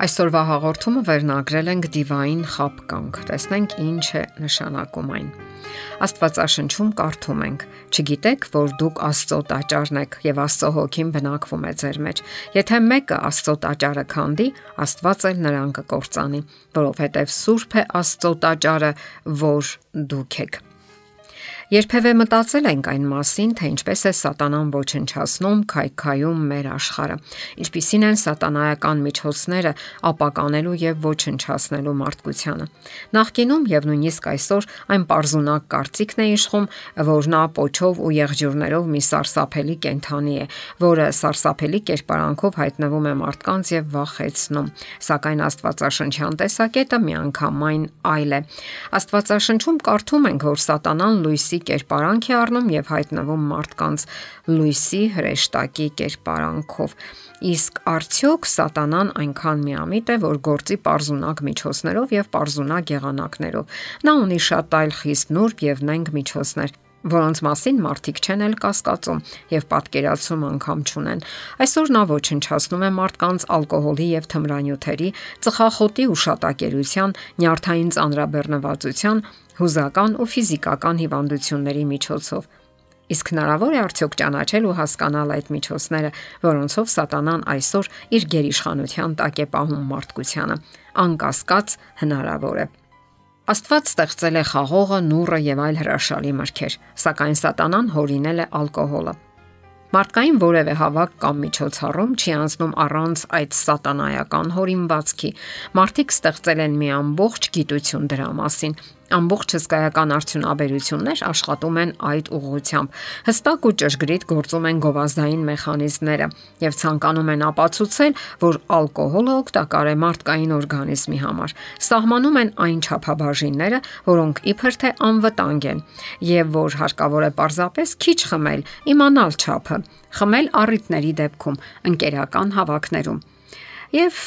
Այսօրվա հաղորդումը վերնագրել ենք Դիվային խապկանք։ Տեսնենք ինչ է նշանակում այն։ Աստվածաշնչում կարդում ենք. Չգիտեք, որ դուք Աստծո տաճարն եք եւ Աստծո հոգին բնակվում է ձեր մեջ։ Եթե մեկը Աստծո տաճարը քանդի, Աստված էլ նրան կկործանի, որովհետեւ Սուրբ է Աստծո տաճարը, որ դուք եք։ Երբևէ մտածել ենք այն մասին, թե ինչպես է սատանան ոչնչացնում քայքայում մեր աշխարհը։ Ինչպիսին են սատանայական միջոցները ապականելու եւ ոչնչացնելու մարդկությանը։ Նախկինում եւ նույնիսկ այսօր այն པարզունակ կարծիքն է իշխում, որ նա փոչով ու եղջյուրներով մի սարսափելի կենթանի է, որը սարսափելի կերպարանքով հայտնվում է մարդկանց եւ վախեցնում։ Սակայն Աստվածաշնչյան տեսակետը միանգամայն այլ է։ Աստվածաշնչում կարդում ենք, որ սատանան լույսի կերպարանք է առնում եւ հայտնվում մարդկանց լույսի հրեշտակի կերպարանքով։ Իսկ արդյոք սատանան այնքան միամիտ է, որ գործի པարզունակ միջոցներով եւ པարզունակ եղանակներով։ Նա ունի շատ այլ խիստ նուրբ եւ նենք միջոցներ որոնց մասին մարդիկ չեն էլ կասկածում եւ պատկերացում անգամ չունեն։ Այսօր նա ոչնչացնում է մարդկանց ալկոհոլի եւ թմրանյութերի, ծխախոտի ու շատակերության, նյարդային ծանրաբեռնվածության, հուզական ու ֆիզիկական հիվանդությունների միջոցով։ Իսկ հնարավոր է արդյոք ճանաչել ու հասկանալ այդ միջոցները, որոնցով սատանան այսօր իր գերիշխանության տակ է պահում մարդկությանը։ Անկասկած հնարավոր է։ Աստված ստեղծել է խաղողը, նուրը եւ այլ հրաշալի մրգեր, սակայն սատանան հորինել է ալկոհոլը։ Մարդկային որևէ հավաք կամ միջոցառում չի անցնում առանց այդ սատանայական հորինվածքի։ Մարդիկ ստեղծել են մի ամբողջ գիտություն դրա մասին, ամբողջ հսկայական արդյունաբերություններ աշխատում են այդ ուղղությամբ։ Հստակ ու ճշգրիտ գործում են գովազդային մեխանիզմները եւ ցանկանում են ապացուցել, որ ալկոհոլը օգտակար է մարդկային օրգանիզմի համար։ Սահմանում են այն չափաբաժինները, որոնք իբր թե անվտանգ են եւ որ հարկավոր է պարզապես քիչ խմել, իմանալ չափը։ Խմել առիթների դեպքում, ընկերական հավաքներում եւ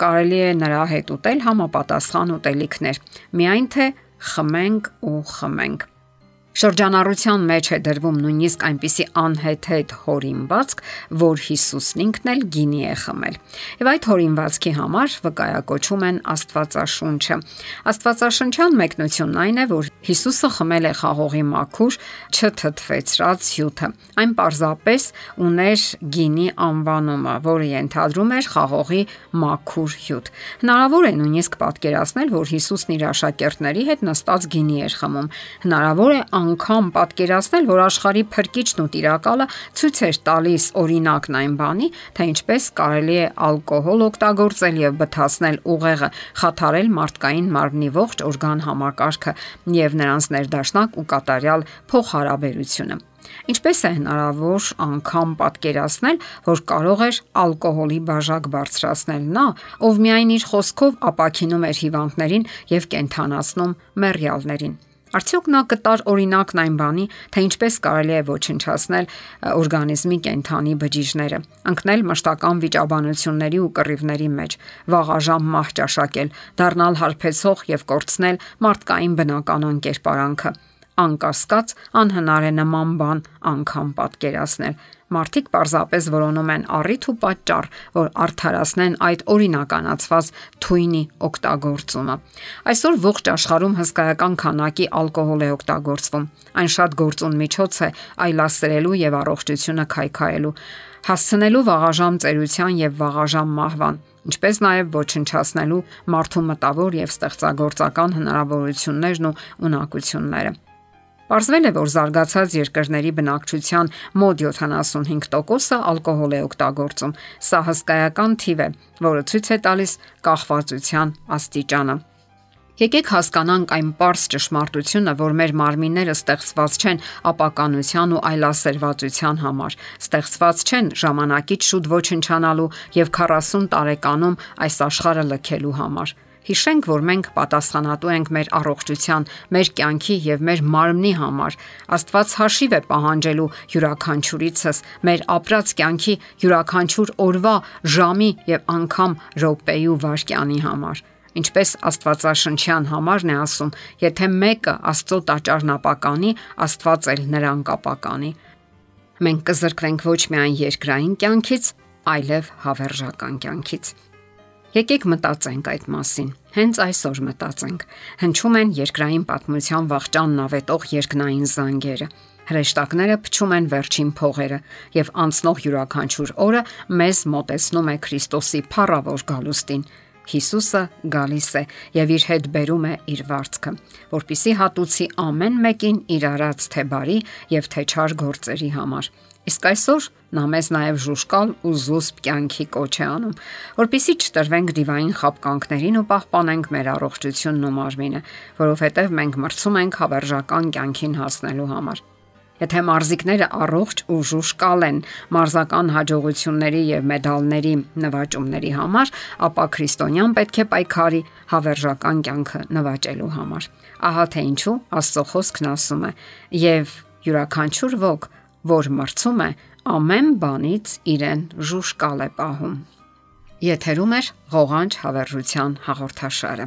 կարելի է նրա հետ ուտել համապատասխան ուտելիքներ։ Միայն թե խմենք ու խմենք։ Շրջանառության մեջ է դրվում նույնիսկ այնպիսի անհեթեթ հորինվածք, որ Հիսուսն ինքն էլ գինի է խմել։ Եվ այդ հորինվածքի համար վկայակոչում են Աստվածաշունչը։ Աստվածաշնչյան մեկնությունն այն է, որ Հիսուսը խմել է խաղողի մաքուր, չթթվեցրած հյութը։ Այն պարզապես ուներ գինի անվանումը, որը ենթադրում էր խաղողի մաքուր հյութ։ Հնարավոր է նույնիսկ պատկերացնել, որ Հիսուսն իր աշակերտների հետ նստած գինի էր խմում։ Հնարավոր է անգամ պատկերացնել, որ աշխարհի փրկիչն ու տիրակալը ցույց էր տալիս օրինակն այն բանի, թե ինչպես կարելի է ալկոհոլ օգտագործել եւ բթացնել ուղեղը, խաթարել մարդկային մարմնի ողջ օրգան համակարգը եւ նրանց ներդաշնակ ու կատարյալ փոխհարաբերությունը։ Ինչպես է հնարավոր անգամ պատկերացնել, որ կարող էր ալկոհոլի բաժակ բարձրացնել նա, ով միայն իր խոսքով ապակինում էր հիվանդներին եւ կենթանացնում մեռյալներին։ Արդյոք նա կտար օրինակն այն բանի, թե ինչպես կարելի է ոչնչացնել օրգանիզմի կենթանի բջիջները, ընկնել մշտական վիճաբանությունների ու կռիվների մեջ, վաղաժամ մահ ճաշակել, դառնալ հարբեցող եւ կորցնել մարդկային բնականon կերպարանքը անկասկած անհնար է նման բան անգամ պատկերացնել Մարդիկ պարզապես որոնում են առիթ ու պատճառ, որ արդարացնեն այդ օրինականացված թույնի օգտագործումը։ Այսօր ողջ աշխարհում հսկայական քանակի ալկոհոլ է օգտագործվում։ Այն շատ գործուն միջոց է այլասերելու եւ առողջությունը քայքայելու, հասցնելու վաղաժամ ծերության եւ վաղաժամ մահվան ինչպես նաև ոչնչացնելու մարդու մտավոր եւ ստեղծագործական հնարավորություններն ու ունակությունները։ Պարզվել է, որ զարգացած երկրների բնակչության մոտ 75%-ը ալկոհոլ է օգտագործում։ Սա հսկայական թիվ է, որը ցույց է տալիս կախվածության աստիճանը։ Եկեք հասկանանք այն པարս ճշմարտությունը, որ մեր մարմինները ստեղծված չեն ապականության ու այլասերվածության համար, ստեղծված չեն ժամանակից շուտ ոչնչանալու եւ 40 տարեկանում այս աշխարհը լքելու համար։ Հիշենք, որ մենք պատասխանատու ենք մեր առողջության, մեր կյանքի եւ մեր մարմնի համար։ Աստված հաշիվ է պահանջելու յուրաքանչյուրիցս մեր ապրած կյանքի յուրաքանչյուր օրվա, ժամի եւ անգամ րոպեի ու վայրկյանի համար ինչպես Աստվածաշնչյան համարն է ասում, եթե մեկը Աստծո տաճարն ապականի, Աստված էլ նրան կապականի։ Մենք կզրկվենք ոչ միայն երկրային կյանքից, այլև հավերժական կյանքից։ Եկեք մտածենք այդ մասին։ Հենց այսօր մտածենք։ Հնչում են երկրային պատմության վաղճանն ավետող երկնային զանգերը։ Հրեշտակները փչում են վերջին փողերը եւ անցնող յուրաքանչյուր օրը մեզ մոտեցնում է Քրիստոսի փառավոր գալուստին։ Հիսուսը գալիս է եւ իր հետ բերում է իր վարձքը, որpիսի հատուցի ամեն մեկին իր արած թե բարի եւ թե չար գործերի համար։ Իսկ այսօր նա մեզ նաև ժուշկալ ու զուսպ կյանքի կոչ է անում, որpիսի չտրվենք դիվային խապկանքներին ու պահպանենք մեր առողջությունն ու մարմինը, որովհետև մենք մրցում ենք հավերժական կյանքին հասնելու համար։ Եթե մարզիկները առողջ ու ժուշկալ են մարզական հաջողությունների եւ մեդալների նվաճումների համար, ապա քրիստոնյան պետք է պայքարի հավերժական կյանքը նվաճելու համար։ Ահա թե ինչու Աստծո խոսքն ասում է. «Եվ յուրաքանչյուր ոք, որ մրցում է, ամեն բանից իրեն ժուշկալ է պահում։ Եթերում է ղողանջ հավերժության հաղորդաշարը։